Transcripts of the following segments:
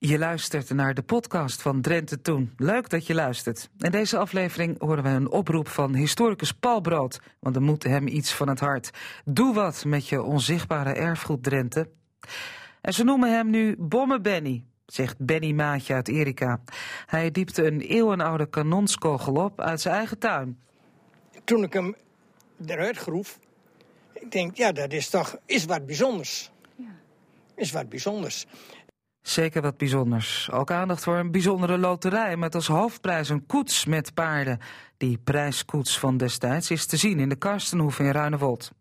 Je luistert naar de podcast van Drenthe Toen. Leuk dat je luistert. In deze aflevering horen we een oproep van historicus Paul Brood, want er moet hem iets van het hart. Doe wat met je onzichtbare erfgoed Drenthe. En ze noemen hem nu Bomme Benny, zegt Benny Maatje uit Erika. Hij diepte een eeuwenoude kanonskogel op uit zijn eigen tuin. Toen ik hem eruit groef, ik denk, ja, dat is toch is wat bijzonders. Is wat bijzonders. Zeker wat bijzonders. Ook aandacht voor een bijzondere loterij met als hoofdprijs een koets met paarden. Die prijskoets van destijds is te zien in de Karstenhoef in Ruinewold.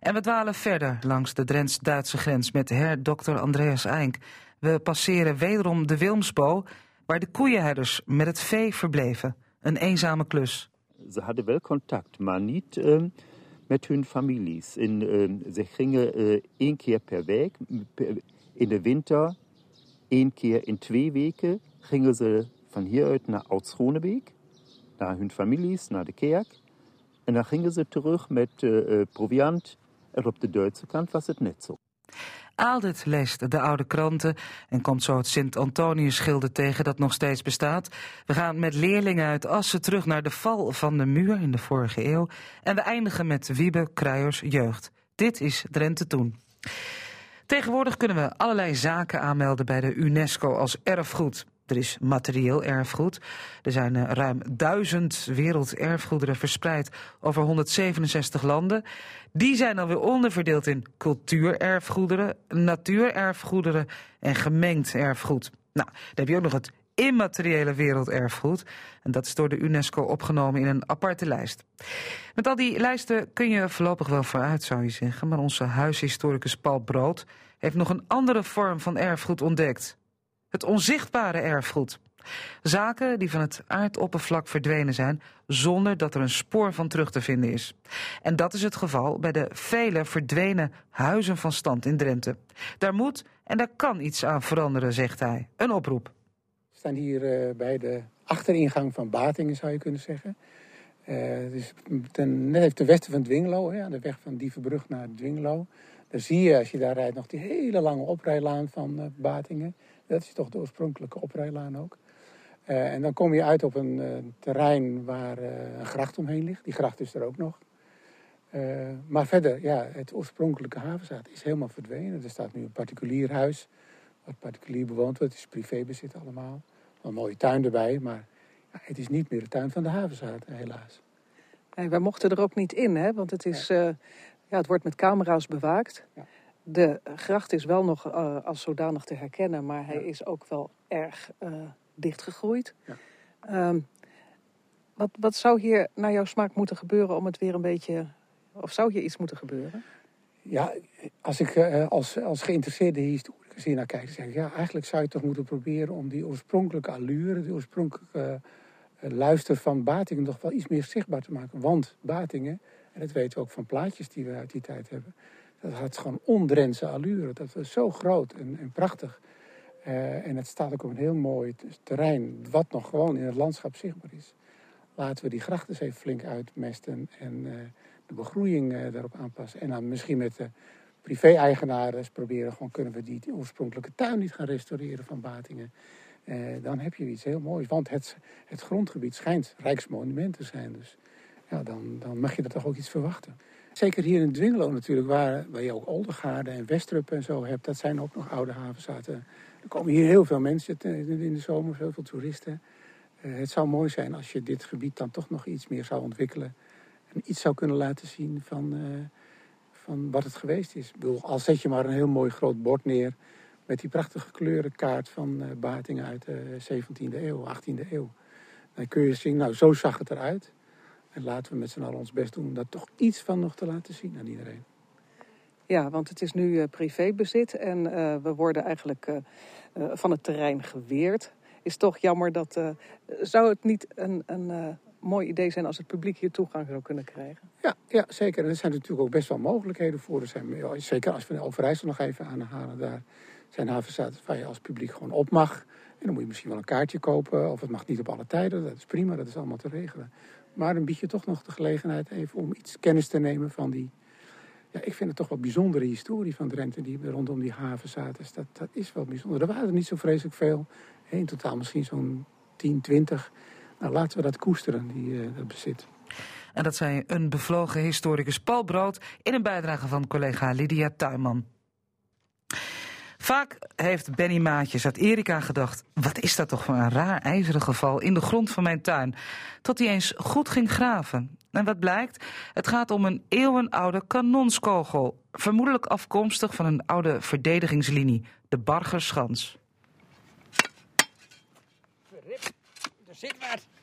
En we dwalen verder langs de Drents-Duitse grens met her Dr. Andreas Eink. We passeren wederom de Wilmsbo, waar de koeienherders met het vee verbleven. Een eenzame klus. Ze hadden wel contact, maar niet uh, met hun families. In, uh, ze gingen uh, één keer per week. In de winter één keer in twee weken gingen ze van hieruit naar Oud-Schonebeek, naar hun families, naar de kerk. En dan gingen ze terug met uh, proviant. En op de Duitse kant was het net zo. Aaldert leest de oude kranten en komt zo het Sint-Antonius-schilder tegen dat nog steeds bestaat. We gaan met leerlingen uit Assen terug naar de val van de muur in de vorige eeuw. En we eindigen met Wiebe Kruijers jeugd. Dit is Drenthe Toen. Tegenwoordig kunnen we allerlei zaken aanmelden bij de UNESCO als erfgoed. Er is materieel erfgoed. Er zijn uh, ruim duizend werelderfgoederen verspreid over 167 landen. Die zijn dan weer onderverdeeld in cultuurerfgoederen, natuurerfgoederen en gemengd erfgoed. Nou, dan heb je ook nog het immateriële werelderfgoed. En dat is door de UNESCO opgenomen in een aparte lijst. Met al die lijsten kun je voorlopig wel vooruit, zou je zeggen. Maar onze huishistoricus Paul Brood heeft nog een andere vorm van erfgoed ontdekt. Het onzichtbare erfgoed. Zaken die van het aardoppervlak verdwenen zijn zonder dat er een spoor van terug te vinden is. En dat is het geval bij de vele verdwenen huizen van stand in Drenthe. Daar moet en daar kan iets aan veranderen, zegt hij. Een oproep. Staan hier uh, bij de achteringang van Batingen, zou je kunnen zeggen. Ten, net even ten westen van Dwingelo, hè, aan de weg van Dievenbrug naar Dwingelo. Dan zie je, als je daar rijdt, nog die hele lange oprijlaan van uh, Batingen. Dat is toch de oorspronkelijke oprijlaan ook. En dan kom je uit op een terrein waar een gracht omheen ligt. Die gracht is er ook nog. maar verder, ja, het oorspronkelijke havenzaad is helemaal verdwenen. Er staat nu een particulier huis, wat particulier bewoond wordt. Het is privébezit allemaal. Een mooie tuin erbij, maar ja, het is niet meer de tuin van de havenzaad, helaas. Nee, wij mochten er ook niet in, hè? want het is... Ja. Ja, het wordt met camera's bewaakt. Ja. De gracht is wel nog uh, als zodanig te herkennen, maar hij is ook wel erg uh, dichtgegroeid. Ja. Um, wat, wat zou hier naar jouw smaak moeten gebeuren om het weer een beetje. Of zou hier iets moeten gebeuren? Ja, als ik uh, als, als geïnteresseerde historicus hier naar kijk, dan zeg ik ja, eigenlijk zou je toch moeten proberen om die oorspronkelijke allure, die oorspronkelijke luister van Batingen nog wel iets meer zichtbaar te maken. Want Batingen en dat weten we ook van plaatjes die we uit die tijd hebben. Dat had gewoon ondrentse allure. Dat was zo groot en, en prachtig. Uh, en het staat ook op een heel mooi terrein, wat nog gewoon in het landschap zichtbaar is. Laten we die grachten eens even flink uitmesten en de begroeiing uh, daarop aanpassen. En dan misschien met de privé-eigenaren proberen, gewoon kunnen we die, oorspronkelijke tuin niet gaan restaureren van Batingen. dan heb je iets heel moois, want het, het grondgebied schijnt rijksmonument te zijn. Dus ja, dan, dan mag je er toch ook iets verwachten. Zeker hier in Dwingelo natuurlijk, waar, waar je ook Oldergaarde en Westrup en zo hebt. Dat zijn ook nog oude havenzaten. Er komen hier heel veel mensen in de zomer, heel veel toeristen. Uh, het zou mooi zijn als je dit gebied dan toch nog iets meer zou ontwikkelen. Iets zou kunnen laten zien van, uh, van wat het geweest is. Ik al zet je maar een heel mooi groot bord neer... met die prachtige kleurenkaart van uh, Batingen uit de 17e eeuw, 18e eeuw. Dan kun je zien, nou zo zag het eruit... En laten we met z'n allen ons best doen om daar toch iets van nog te laten zien aan iedereen. Ja, want het is nu privébezit en we worden eigenlijk van het terrein geweerd. Is toch jammer dat. zou het niet een, een mooi idee zijn als het publiek hier toegang zou kunnen krijgen? Ja, ja zeker. En er zijn natuurlijk ook best wel mogelijkheden voor. Er zijn, zeker als we Overijssel nog even aanhalen, daar zijn havenzaten waar je als publiek gewoon op mag. En dan moet je misschien wel een kaartje kopen, of het mag niet op alle tijden. Dat is prima, dat is allemaal te regelen. Maar dan bied je toch nog de gelegenheid even om iets kennis te nemen van die, ja, ik vind het toch wel bijzondere historie van Drenthe die rondom die haven zaten. Dus dat, dat is wel bijzonder. Er waren er niet zo vreselijk veel. In totaal misschien zo'n 10, 20. Nou, laten we dat koesteren, die, uh, dat bezit. En dat zei een bevlogen historicus Paul Brood in een bijdrage van collega Lydia Tuinman. Vaak heeft Benny Maatjes uit Erika gedacht: wat is dat toch voor een raar ijzeren geval in de grond van mijn tuin? Tot hij eens goed ging graven. En wat blijkt? Het gaat om een eeuwenoude kanonskogel. Vermoedelijk afkomstig van een oude verdedigingslinie, de Bargerschans. Er zit wat.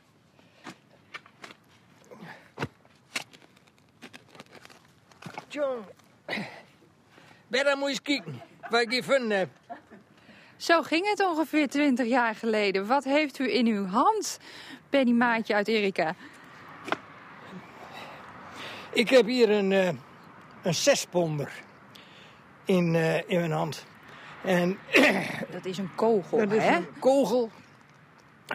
John, ben dan moet je eens kijken wat ik gevonden heb. Zo ging het ongeveer 20 jaar geleden. Wat heeft u in uw hand, Benny Maatje uit Erika? Ik heb hier een, uh, een zesponder in, uh, in mijn hand. En, dat is een kogel, dat is hè? een kogel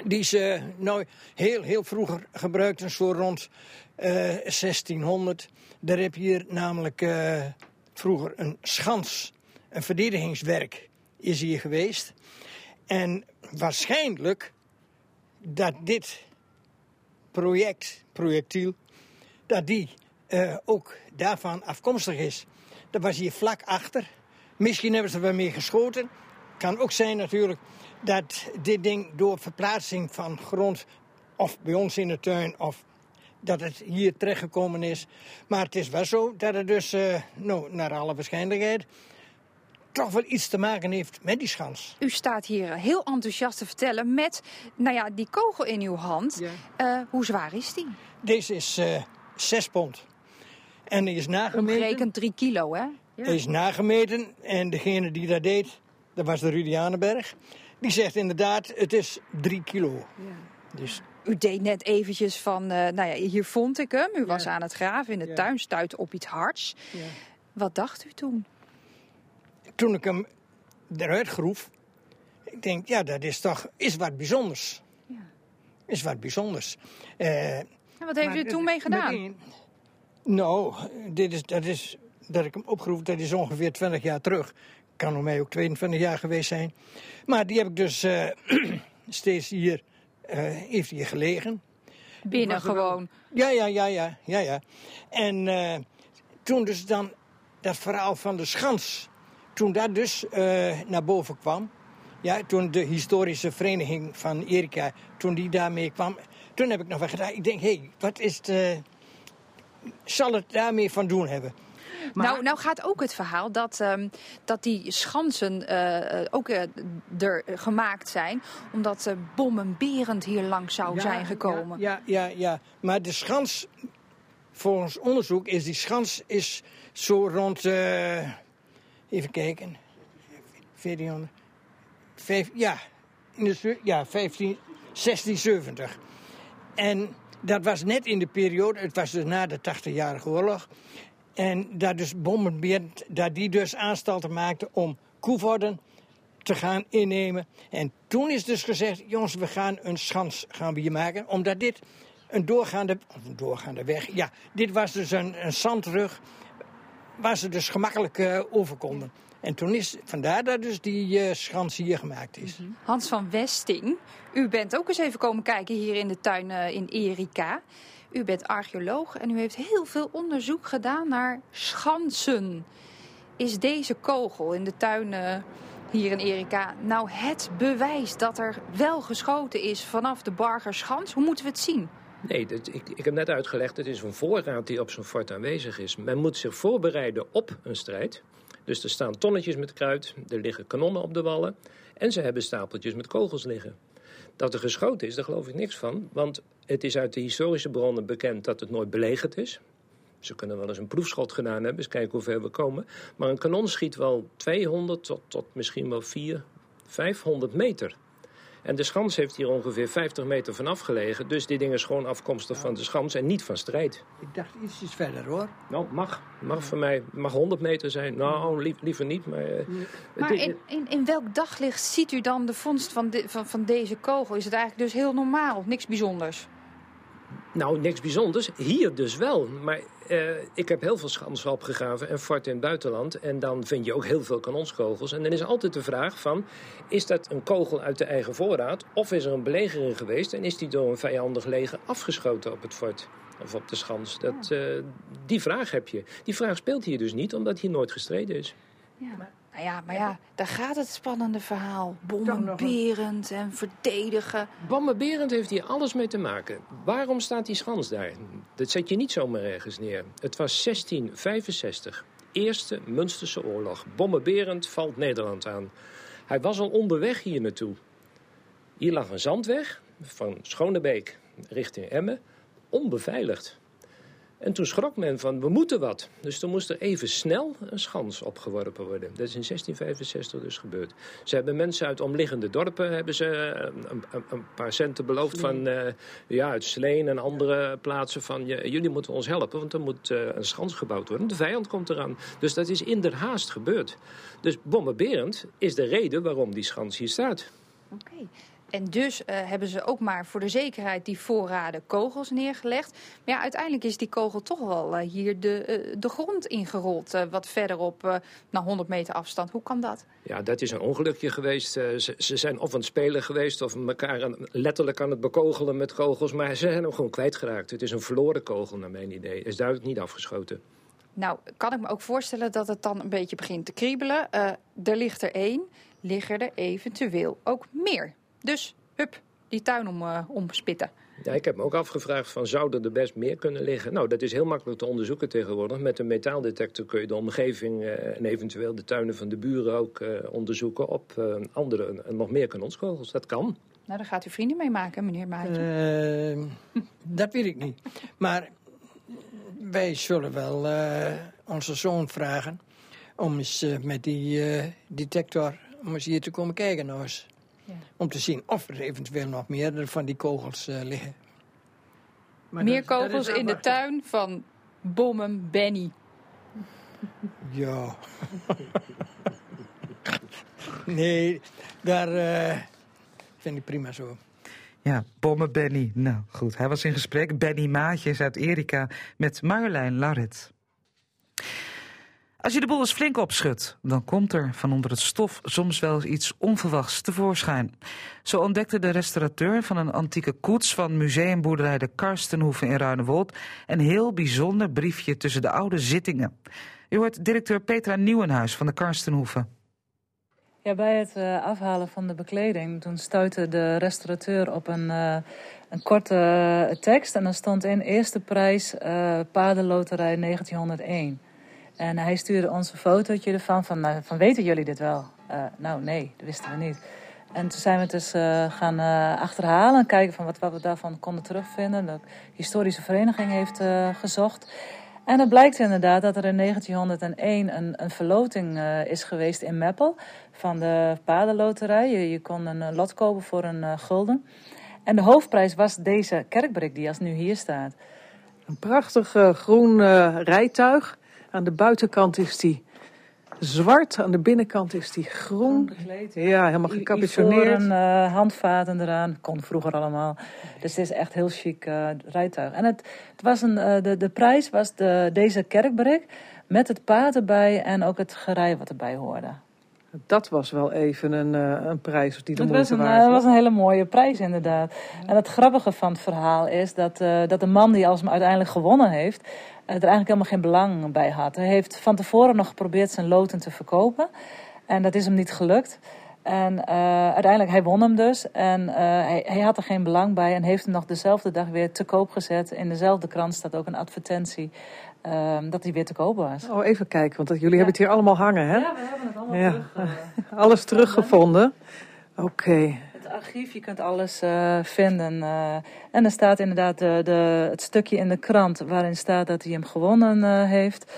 die ze nou heel, heel vroeger gebruikten, zo rond 1600. Daar heb je hier namelijk vroeger een schans, een verdedigingswerk is hier geweest. En waarschijnlijk dat dit project, projectiel, dat die uh, ook daarvan afkomstig is. Dat was hier vlak achter. Misschien hebben ze er wel mee geschoten. Kan ook zijn natuurlijk dat dit ding door verplaatsing van grond, of bij ons in de tuin, of dat het hier terechtgekomen is. Maar het is wel zo dat het dus, uh, nou, naar alle waarschijnlijkheid, toch wel iets te maken heeft met die schans. U staat hier heel enthousiast te vertellen met, nou ja, die kogel in uw hand. Ja. Uh, hoe zwaar is die? Deze is uh, 6 pond. En die is nagemeten. Omgerekend 3 kilo, hè? Ja. Die is nagemeten en degene die dat deed, dat was de Rudianenberg. Die zegt inderdaad, het is 3 kilo. Ja. Dus u deed net eventjes van, uh, nou ja, hier vond ik hem. U was aan het graven in de ja. tuin, stuitte op iets hards. Ja. Wat dacht u toen? Toen ik hem eruit groef, ik denk, ja, dat is toch is wat bijzonders. Is wat bijzonders. Uh, en wat heeft u er toen mee gedaan? Meteen, nou, dit is, dat is dat ik hem opgeroepen, dat is ongeveer 20 jaar terug. Kan voor mij ook 22 jaar geweest zijn. Maar die heb ik dus uh, steeds hier heeft hier gelegen. Binnen gewoon? Ja, ja, ja, ja, ja, ja. En uh, toen dus dan dat verhaal van de schans, toen dat dus uh, naar boven kwam, ja, toen de historische vereniging van Erika, toen die daarmee kwam, toen heb ik nog wel gedacht, ik denk, hé, hey, wat is het, zal het daarmee van doen hebben? Maar... Nou, nou gaat ook het verhaal dat, um, dat die schansen uh, ook uh, er gemaakt zijn... omdat uh, bommenberend hier langs zou ja, zijn gekomen. Ja, ja, ja, ja, maar de schans... Volgens onderzoek is die schans is zo rond... even kijken... 1400... Vijf, ja, in de, ja, 15, 1670. En dat was net in de periode... Het was dus na de 80-jarige oorlog... En dat dus Bommenbeert, dat die dus aanstalten maakte om Koevoorden te gaan innemen. En toen is dus gezegd, jongens, we gaan een schans gaan we hier maken. Omdat dit een doorgaande, doorgaande weg, ja, dit was dus een, zandrug waar ze dus gemakkelijk uh, over konden. En toen is vandaar dat dus die uh, schans hier gemaakt is. -hmm. Hans van Westing, u bent ook eens even komen kijken hier in de tuin uh, in Erika. U bent archeoloog en u heeft heel veel onderzoek gedaan naar schansen. Is deze kogel in de tuin hier in Erika nou het bewijs dat er wel geschoten is vanaf de Bargerschans? Hoe moeten we het zien? Nee, dat, ik, ik heb net uitgelegd, het is een voorraad die op zo'n fort aanwezig is. Men moet zich voorbereiden op een strijd. Dus er staan tonnetjes met kruid, er liggen kanonnen op de wallen en ze hebben stapeltjes met kogels liggen. Dat er geschoten is, daar geloof ik niks van. Want het is uit de historische bronnen bekend dat het nooit belegerd is. Ze kunnen wel eens een proefschot gedaan hebben, eens kijken hoe ver we komen. Maar een kanon schiet wel 200 tot, tot misschien wel 400, 500 meter. En de schans heeft hier ongeveer 50 meter vanaf gelegen. Dus die ding is gewoon afkomstig van de schans en niet van strijd. Ik dacht ietsjes verder hoor. Nou, mag. Mag voor mij. Mag 100 meter zijn. Nou, lief, liever niet. Maar, uh, maar in, in, in, welk daglicht ziet u dan de vondst van, de, van, van deze kogel? Is het eigenlijk dus heel normaal? Niks bijzonders? Nou, niks bijzonders. Hier dus wel. Maar uh, ik heb heel veel schansen opgegraven en forten in het buitenland. En dan vind je ook heel veel kanonskogels. En dan is altijd de vraag van, is dat een kogel uit de eigen voorraad? Of is er een belegering geweest en is die door een vijandig leger afgeschoten op het fort? Of op de schans. Dat, uh, die vraag heb je. Die vraag speelt hier dus niet, omdat hier nooit gestreden is. Ja. Nou ja, maar ja, daar gaat het spannende verhaal. Bommenberend en verdedigen. Bommenberend heeft hier alles mee te maken. Waarom staat die schans daar? Dat zet je niet zomaar ergens neer. Het was 1665. Eerste Münsterse oorlog. Bommenberend valt Nederland aan. Hij was al onderweg hier naartoe. Hier lag een zandweg van Schonebeek richting Emmen. Onbeveiligd. En toen schrok men van, we moeten wat. Dus toen moest er even snel een schans opgeworpen worden. Dat is in 1665 dus gebeurd. Ze hebben mensen uit omliggende dorpen hebben ze eh, een, een, een paar centen beloofd van... Uh, ja, uit Sleen en andere plaatsen van... jullie moeten ons helpen, want er moet uh, een schans gebouwd worden. De vijand komt eraan. Dus dat is inderhaast gebeurd. Dus bommenberend is de reden waarom die schans hier staat. Oké. En dus uh, hebben ze ook maar voor de zekerheid die voorraden kogels neergelegd. Maar ja, uiteindelijk is die kogel toch wel uh, hier de, uh, de grond ingerold. wat verderop, naar 100 meter afstand. Hoe kan dat? Ja, dat is een ongelukje geweest. Ze, ze, zijn of aan het spelen geweest of elkaar aan, letterlijk aan het bekogelen met kogels. Maar ze zijn hem gewoon kwijtgeraakt. Het is een verloren kogel, naar mijn idee. Is duidelijk niet afgeschoten. Nou, kan ik me ook voorstellen dat het dan een beetje begint te kriebelen. er ligt er één, liggen er eventueel ook meer. Dus, hup, die tuin om, uh, omspitten. Ja, ik heb me ook afgevraagd van zouden er best meer kunnen liggen. Nou, dat is heel makkelijk te onderzoeken tegenwoordig. Met een metaaldetector kun je de omgeving uh, en eventueel de tuinen van de buren ook uh, onderzoeken op andere en nog meer kanonskogels. Dat kan. Nou, daar gaat u vrienden mee maken, meneer Maatje. Ehm, dat weet ik niet. Maar wij zullen wel onze zoon vragen om eens met die detector om eens hier te komen kijken nou eens. Ja. Om te zien of er eventueel nog meer van die kogels uh, liggen. Maar meer dat, kogels dat in de tuin van Bommen Benny. Ja. nee, daar uh, vind ik prima zo. Ja, Bommen Benny. Nou goed, hij was in gesprek. Benny Maatjes uit Erika met Marjolein Larret. Als je de boel eens flink opschudt, dan komt er van onder het stof soms wel iets onverwachts tevoorschijn. Zo ontdekte de restaurateur van een antieke koets van museumboerderij de Karstenhoeven in Ruinewold een heel bijzonder briefje tussen de oude zittingen. U hoort directeur Petra Nieuwenhuis van de Karstenhoeven. Ja, bij het uh, afhalen van de bekleding, toen stuitte de restaurateur op een, uh, een korte uh, tekst. En dan stond in eerste prijs paardenloterij 1901. En hij stuurde ons een fotootje ervan van, nou, van weten jullie dit wel? Uh, nou nee, dat wisten we niet. En toen zijn we dus uh, gaan achterhalen en kijken van wat, wat we daarvan konden terugvinden. De historische vereniging heeft gezocht. En het blijkt inderdaad dat er in 1901 een, een verloting is geweest in Meppel van de paardenloterij. Je, je kon een lot kopen voor een gulden. En de hoofdprijs was deze kerkbrik die als nu hier staat. Een prachtig groen rijtuig aan de buitenkant is die zwart, aan de binnenkant is die groen. Ja, helemaal gecapuchoneerd. Een uh, handvaten eraan, kon vroeger allemaal. Dus het is echt heel chic uh, rijtuig. En het, het was een, uh, de, de prijs was de, deze kerkbrik met het paard erbij en ook het gerei wat erbij hoorde. Dat was wel even een, uh, een prijs die de dat was een, Dat was een hele mooie prijs inderdaad. En het grappige van het verhaal is dat, uh, dat de man die alsmaar uiteindelijk gewonnen heeft... er eigenlijk helemaal geen belang bij had. Hij heeft van tevoren nog geprobeerd zijn loten te verkopen. En dat is hem niet gelukt. En uh, uiteindelijk, hij won hem dus. En hij, hij, had er geen belang bij en heeft hem nog dezelfde dag weer te koop gezet. In dezelfde krant staat ook een advertentie uh, dat hij weer te koop was. Oh, even kijken, want jullie hebben het hier allemaal hangen, hè? Ja, we hebben het allemaal ja. terug. Uh, alles teruggevonden. Oké. Okay. Het archief, je kunt alles uh, vinden. Uh, en er staat inderdaad de, de, het stukje in de krant waarin staat dat hij hem gewonnen heeft.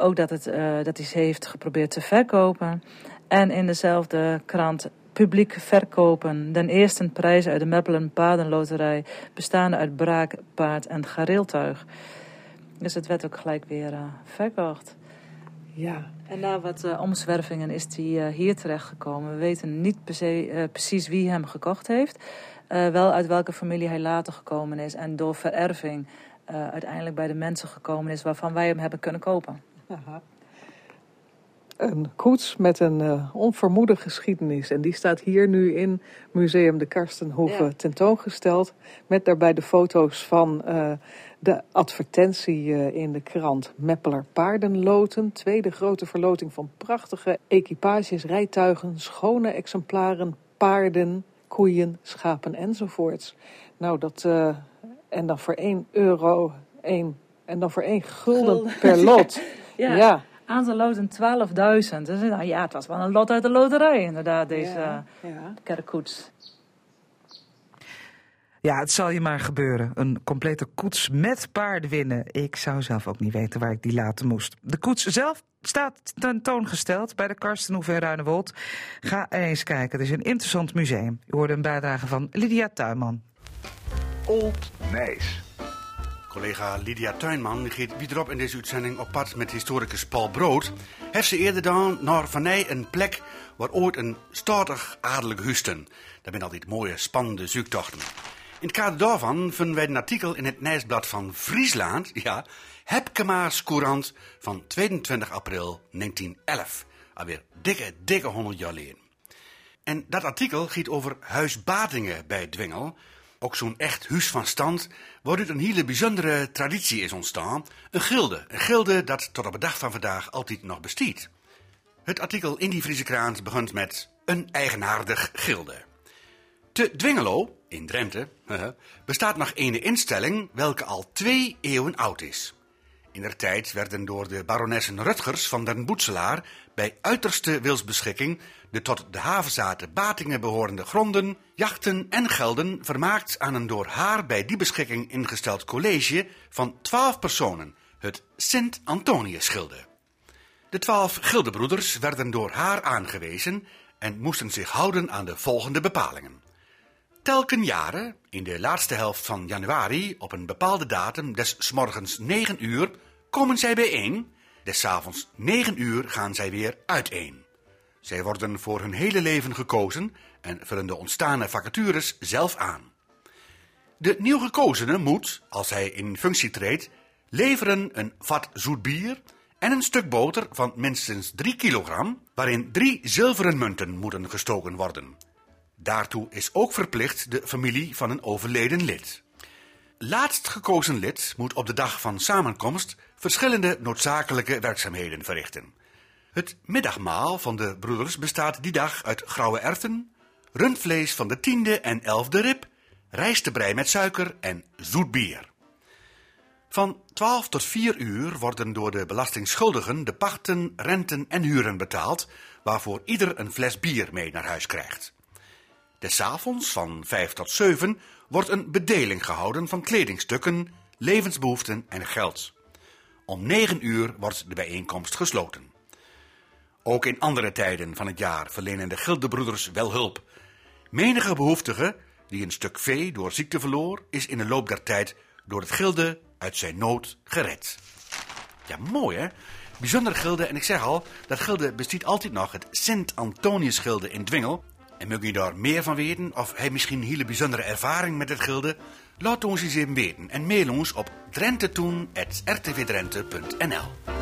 ook dat, het, dat hij ze heeft geprobeerd te verkopen. En in dezelfde krant publiek verkopen. Den eerste prijs uit de Meppelen Paardenloterij, bestaande uit braak, paard en gareeltuig. Dus het werd ook gelijk weer uh, verkocht. Ja, En na wat uh, omzwervingen is hij uh, hier terechtgekomen. We weten niet per se, precies wie hem gekocht heeft. wel uit welke familie hij later gekomen is. En door vererving uiteindelijk bij de mensen gekomen is waarvan wij hem hebben kunnen kopen. Aha een koets met een uh, onvermoede geschiedenis. En die staat hier nu in Museum de Karstenhoeve tentoongesteld. Met daarbij de foto's van uh, de advertentie uh, in de krant. Meppeler paardenloten. Tweede grote verloting van prachtige equipages, rijtuigen, schone exemplaren, paarden, koeien, schapen enzovoorts. Nou, dat. en dan voor 1 euro, 1. En dan voor 1 gulden per lot. ja. ja. Aantal loten 12.000. Dus nou ja, het was wel een lot uit de loterij, inderdaad, deze ja, ja. kerkkoets. Ja, het zal je maar gebeuren. Een complete koets met paarden winnen. Ik zou zelf ook niet weten waar ik die laten moest. De koets zelf staat tentoongesteld bij de Karstenhoeve in Ruinewold. Ga eens kijken, het is een interessant museum. U hoorde een bijdrage van Lydia Tuinman. Old Nijs. Collega Lydia Tuinman gaat wederop in deze uitzending op pad met historicus Paul Brood. Heeft ze eerder dan naar Vanij een plek waar ooit een statig adellijk husten. Daar zijn altijd mooie, spannende zoektochten. In het kader daarvan vinden wij een artikel in het Nijsblad van Friesland, ja, Hepkema's Courant van 22 april 1911. Alweer dikke, dikke honderd jaar geleden. En dat artikel gaat over huisbatingen bij Dwingel, ook zo'n echt huis van stand, waaruit een hele bijzondere traditie is ontstaan. Een gilde. Een gilde dat tot op de dag van vandaag altijd nog bestaat. Het artikel in die Friese krant begint met een eigenaardig gilde. Te Dwingelo, in Drenthe, bestaat nog een instelling welke al twee eeuwen oud is. In der tijd werden door de baronessen Rutgers van den Boetselaar bij uiterste wilsbeschikking de tot de havenzaten Batingen behorende gronden, jachten en gelden vermaakt aan een door haar bij die beschikking ingesteld college van twaalf personen, het Sint-Antonius-gilde. De twaalf gildebroeders werden door haar aangewezen en moesten zich houden aan de volgende bepalingen. Telken jaren, in de laatste helft van januari, op een bepaalde datum, des morgens 9 uur, komen zij bijeen, des avonds 9 uur gaan zij weer uiteen. Zij worden voor hun hele leven gekozen en vullen de ontstane vacatures zelf aan. De nieuw gekozene moet, als hij in functie treedt, leveren een vat zoet bier en een stuk boter van minstens 3 kilogram, waarin drie zilveren munten moeten gestoken worden. Daartoe is ook verplicht de familie van een overleden lid. Laatst gekozen lid moet op de dag van samenkomst verschillende noodzakelijke werkzaamheden verrichten. Het middagmaal van de broeders bestaat die dag uit grauwe erwten, rundvlees van de tiende en elfde rib, rijstebrei met suiker en zoet bier. Van 12 tot 4 uur worden door de belastingschuldigen de pachten, renten en huren betaald, waarvoor ieder een fles bier mee naar huis krijgt. Des avonds van 5 tot 7 wordt een bedeling gehouden van kledingstukken, levensbehoeften en geld. Om 9 uur wordt de bijeenkomst gesloten. Ook in andere tijden van het jaar verlenen de gildebroeders wel hulp. Menige behoeftige, die een stuk vee door ziekte verloor, is in de loop der tijd door het gilde uit zijn nood gered. Ja, mooi hè? Bijzonder gilde, en ik zeg al, dat gilde bestiet altijd nog, het Sint-Antonius-gilde in Dwingel. En moet je daar meer van weten, of hij misschien een hele bijzondere ervaring met het gilde? Laat ons eens even weten en mail ons op drentetoen.rtvdrenthe.nl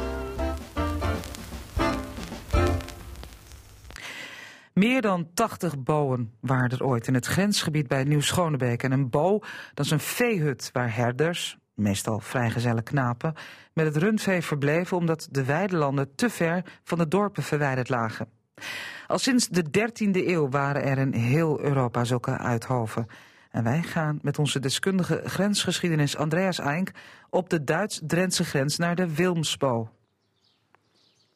Meer dan 80 bowen waren er ooit in het grensgebied bij Nieuw-Schonebeek. En een bo, dat is een veehut waar herders, meestal vrijgezelle knapen, met het rundvee verbleven omdat de weidelanden te ver van de dorpen verwijderd lagen. Al sinds de 13e eeuw waren er in heel Europa zulke uithoven. En wij gaan met onze deskundige grensgeschiedenis Andreas Eink op de Duits-Drentse grens naar de Wilmsbo.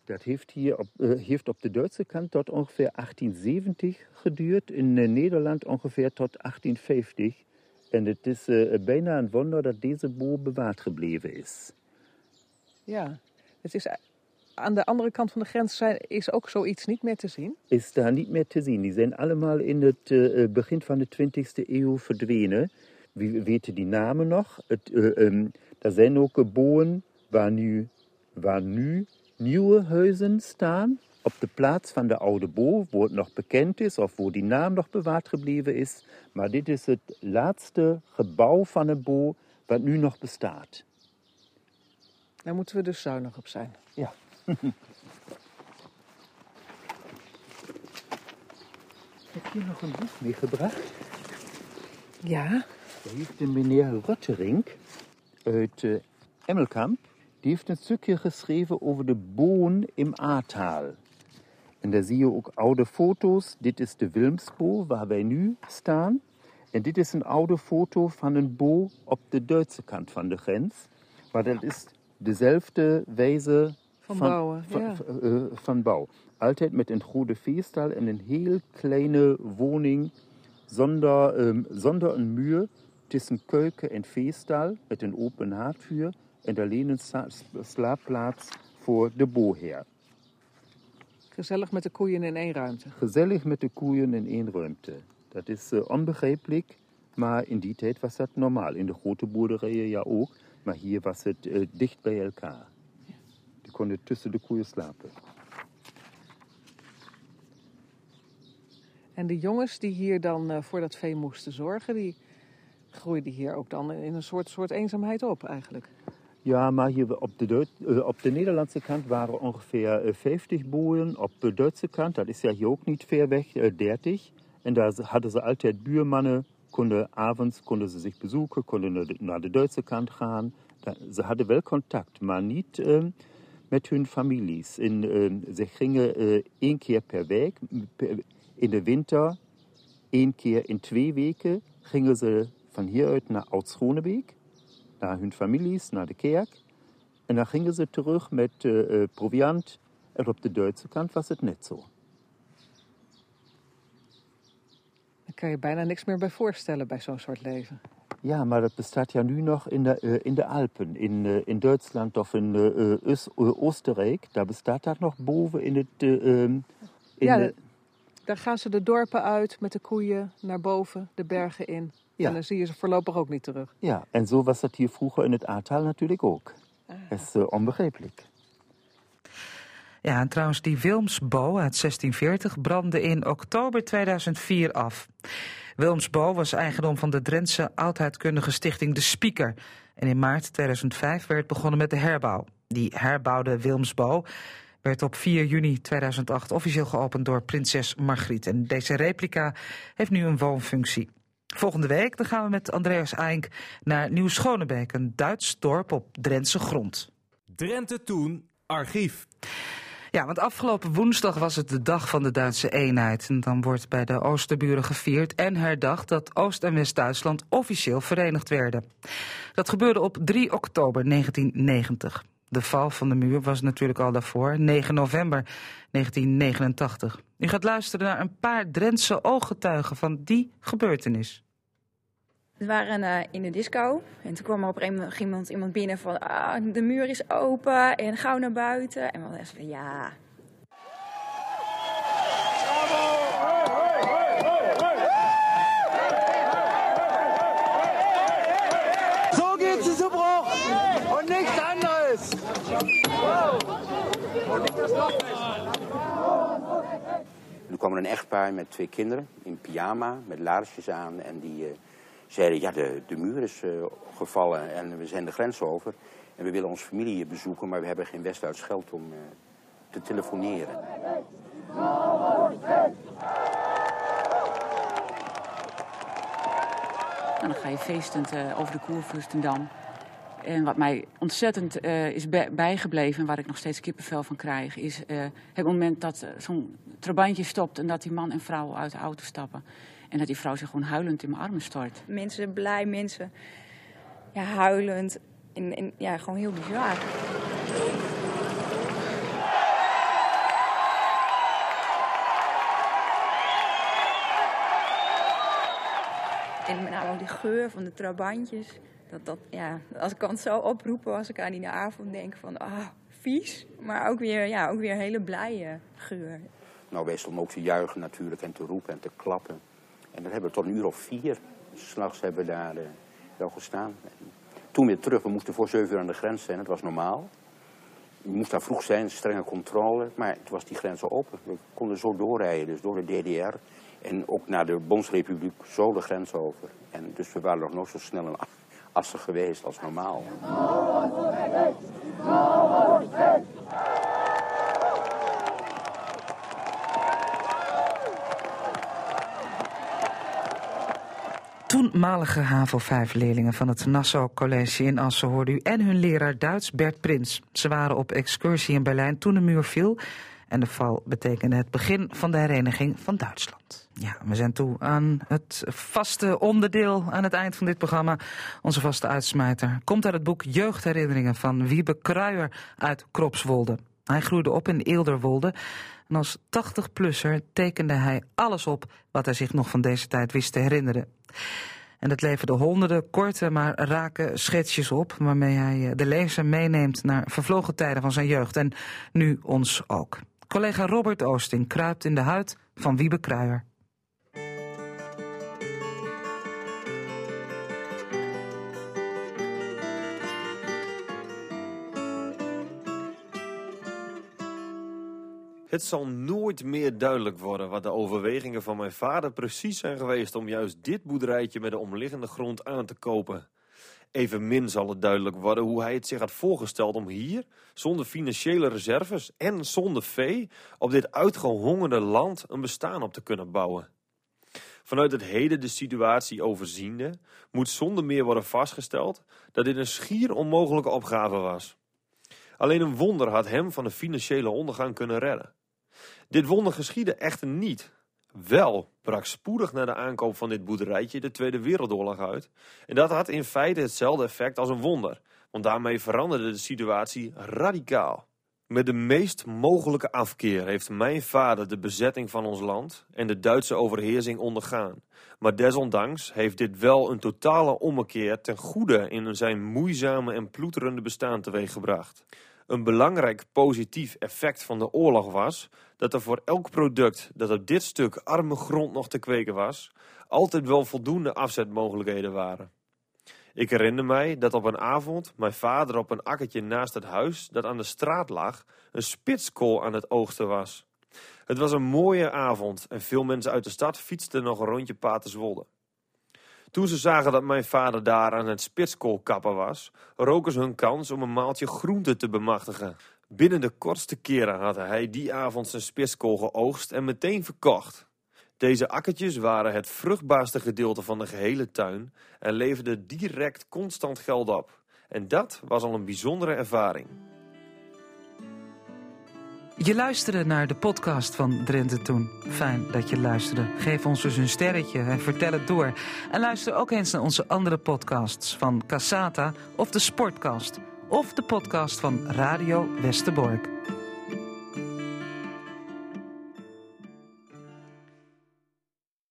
Dat heeft hier op, uh, heeft op de Duitse kant tot ongeveer 1870 geduurd, in uh, Nederland ongeveer tot 1850. En het is uh, bijna een wonder dat deze boer bewaard gebleven is. Ja, het is aan de andere kant van de grens zijn, is ook zoiets niet meer te zien? Is daar niet meer te zien. Die zijn allemaal in het uh, begin van de 20e eeuw verdwenen. We weten die namen nog. Het, uh, um, er zijn ook boeren waar nu, waar nu nieuwe huizen staan op de plaats van de oude Bo, wo het nog bekend is of wo die naam nog bewaard gebleven is. Maar dit is het laatste gebouw van de Bo wat nu nog bestaat. Daar moeten we dus zuinig op zijn. Ja. Ik heb hier nog een boek meegebracht. Ja, Daar heeft de meneer Rotterink uit eh, Emmelkamp, die heeft een stukje geschreven over de boon im Ahrtal. En daar zie je ook oude foto's. Dit is de Wilmsbo, waar wij nu staan. En dit is een oude foto van een bo op de Duitse kant van de grens. Maar dat is dezelfde wijze Van bouwen, van, ja. van, eh, van bouw. Altijd met een grote veestal en een heel kleine woning zonder, ehm, zonder een muur tussen keuken en veestal met een open haardvuur en alleen een slaapplaats voor de boheer. gezellig met de koeien in één ruimte. Gezellig met de koeien in één ruimte. Dat is eh, onbegrijpelijk, maar in die tijd was dat normaal. In de grote boerderijen ja ook, maar hier was het eh, dicht bij elkaar. Die konden tussen de koeien slapen. En de jongens die hier dan eh, voor dat vee moesten zorgen, die groeiden hier ook dan in een soort, soort eenzaamheid op eigenlijk. Ja, maar hier op de, Duit- eh, op de Nederlandse kant waren ongeveer eh, 50 boeren. Op de Duitse kant, dat is ja hier ook niet ver weg, eh, 30. En daar hadden ze altijd buurmannen. Konden, avonds konden ze zich bezoeken, konden naar de, naar de Duitse kant gaan. Ze hadden wel contact, maar niet ehm, met hun families. In, ehm, ze gingen eh, één keer per week, in de winter, één keer in twee weken, gingen ze van hieruit naar Oud-Schonebeek naar hun families, naar de kerk. En dan gingen ze terug met eh, proviant. En op de Duitse kant was het net zo. Daar kan je bijna niks meer bij voorstellen bij zo'n soort leven. Ja, maar dat bestaat ja nu nog in de, eh, in de Alpen. In, eh, in Duitsland of in eh, Ös- eh, Oostenrijk. Daar bestaat dat nog boven in het... eh, ehm, in Ja, de- Daar gaan ze de dorpen uit met de koeien naar boven, de bergen in. Ja. En dan zie je ze voorlopig ook niet terug. ja, en zo was dat hier vroeger in het Ahrtal natuurlijk ook. Dat is onbegrijpelijk. Ja, en trouwens, die Wilmsbo uit 1640 brandde in oktober 2004 af. Wilmsbo was eigendom van de Drentse oudheidkundige stichting De Spieker. En in maart 2005 werd begonnen met de herbouw. Die herbouwde Wilmsbo werd op 4 juni 2008 officieel geopend door prinses Margriet. En deze replica heeft nu een woonfunctie. Volgende week dan gaan we met Andreas Eink naar Nieuw-Schonebeek, een Duits dorp op Drentse grond. Drenthe Toen, archief. Ja, want afgelopen woensdag was het de dag van de Duitse eenheid. En dan wordt bij de Oosterburen gevierd en herdacht dat Oost- en West-Duitsland officieel verenigd werden. Dat gebeurde op 3 oktober 1990. De val van de muur was natuurlijk al daarvoor, 9 november 1989. U gaat luisteren naar een paar Drentse ooggetuigen van die gebeurtenis. We waren eh, in de disco en toen kwam er op een gegeven moment iemand, iemand binnen van ah, de muur is open en gauw naar buiten. En we hadden echt van ja. So geht es zu Bruch und nichts anderes. Nu kwam er een echtpaar met twee kinderen in pyjama, met laarsjes aan. En die eh, zeiden, ja, de, de muur is eh, gevallen en we zijn de grens over. En we willen onze familie bezoeken, maar we hebben geen West-Duits geld om eh, te telefoneren. En dan ga je feestend eh, over de Koervurstendam. En wat mij ontzettend is bij- bijgebleven en waar ik nog steeds kippenvel van krijg, is het moment dat zo'n trabantje stopt en dat die man en vrouw uit de auto stappen. En dat die vrouw zich gewoon huilend in mijn armen stort. Mensen blij, mensen ja, huilend. En, en ja, gewoon heel bizar. En met name ook die geur van de trabantjes. Dat, dat, ja, als ik kan het zo oproepen als ik aan die avond denk van ah, vies. Maar ook weer, ja, ook weer een hele blije geur. Nou, wij stonden ook te juichen natuurlijk en te roepen en te klappen. En dat hebben we tot een uur of vier. S'nachts hebben we daar eh, wel gestaan. En toen weer terug, we moesten voor zeven uur aan de grens zijn, dat was normaal. je moest daar vroeg zijn, strenge controle. Maar het was die grens al open. We konden zo doorrijden, dus door de DDR. En ook naar de Bondsrepubliek zo de grens over. En dus we waren nog nooit zo snel een assen geweest als normaal. Toenmalige HAVO 5-leerlingen van het Nassau College in Assen hoorde u en hun leraar Duits Bert Prins. Ze waren op excursie in Berlijn toen de muur viel en de val betekende het begin van de hereniging van Duitsland. Ja, we zijn toe aan het vaste onderdeel aan het eind van dit programma. Onze vaste uitsmijter komt uit het boek Jeugdherinneringen van Wiebe Kruijer uit Kropswolde. Hij groeide op in Eelderwolde en als 80-plusser tekende hij alles op wat hij zich nog van deze tijd wist te herinneren. En het leverde honderden korte maar rake schetsjes op, waarmee hij de lezer meeneemt naar vervlogen tijden van zijn jeugd en nu ons ook. Collega Robert Oosting kruipt in de huid van Wiebe Kruijer. Het zal nooit meer duidelijk worden wat de overwegingen van mijn vader precies zijn geweest om juist dit boerderijtje met de omliggende grond aan te kopen. Evenmin zal het duidelijk worden hoe hij het zich had voorgesteld om hier, zonder financiële reserves en zonder vee, op dit uitgehongerde land een bestaan op te kunnen bouwen. Vanuit het heden de situatie overziende, moet zonder meer worden vastgesteld dat dit een schier onmogelijke opgave was. Alleen een wonder had hem van de financiële ondergang kunnen redden. Dit wonder geschiedde echter niet. Wel brak spoedig na de aankoop van dit boerderijtje de Tweede Wereldoorlog uit. En dat had in feite hetzelfde effect als een wonder, want daarmee veranderde de situatie radicaal. Met de meest mogelijke afkeer heeft mijn vader de bezetting van ons land en de Duitse overheersing ondergaan. Maar desondanks heeft dit wel een totale ommekeer ten goede in zijn moeizame en ploeterende bestaan teweeggebracht. Een belangrijk positief effect van de oorlog was dat er voor elk product dat op dit stuk arme grond nog te kweken was, altijd wel voldoende afzetmogelijkheden waren. Ik herinner mij dat op een avond mijn vader op een akkertje naast het huis dat aan de straat lag, een spitskool aan het oogsten was. Het was een mooie avond en veel mensen uit de stad fietsten nog een rondje Paterswolde. Toen ze zagen dat mijn vader daar aan het spitskoolkappen was, roken ze hun kans om een maaltje groente te bemachtigen. Binnen de kortste keren had hij die avond zijn spitskool geoogst en meteen verkocht. Deze akkertjes waren het vruchtbaarste gedeelte van de gehele tuin en leverden direct constant geld op. En dat was al een bijzondere ervaring. Je luisterde naar de podcast van Drenthe Toen. Fijn dat je luisterde. Geef ons dus een sterretje en vertel het door. En luister ook eens naar onze andere podcasts van Cassata of de Sportcast. Of de podcast van Radio Westerbork.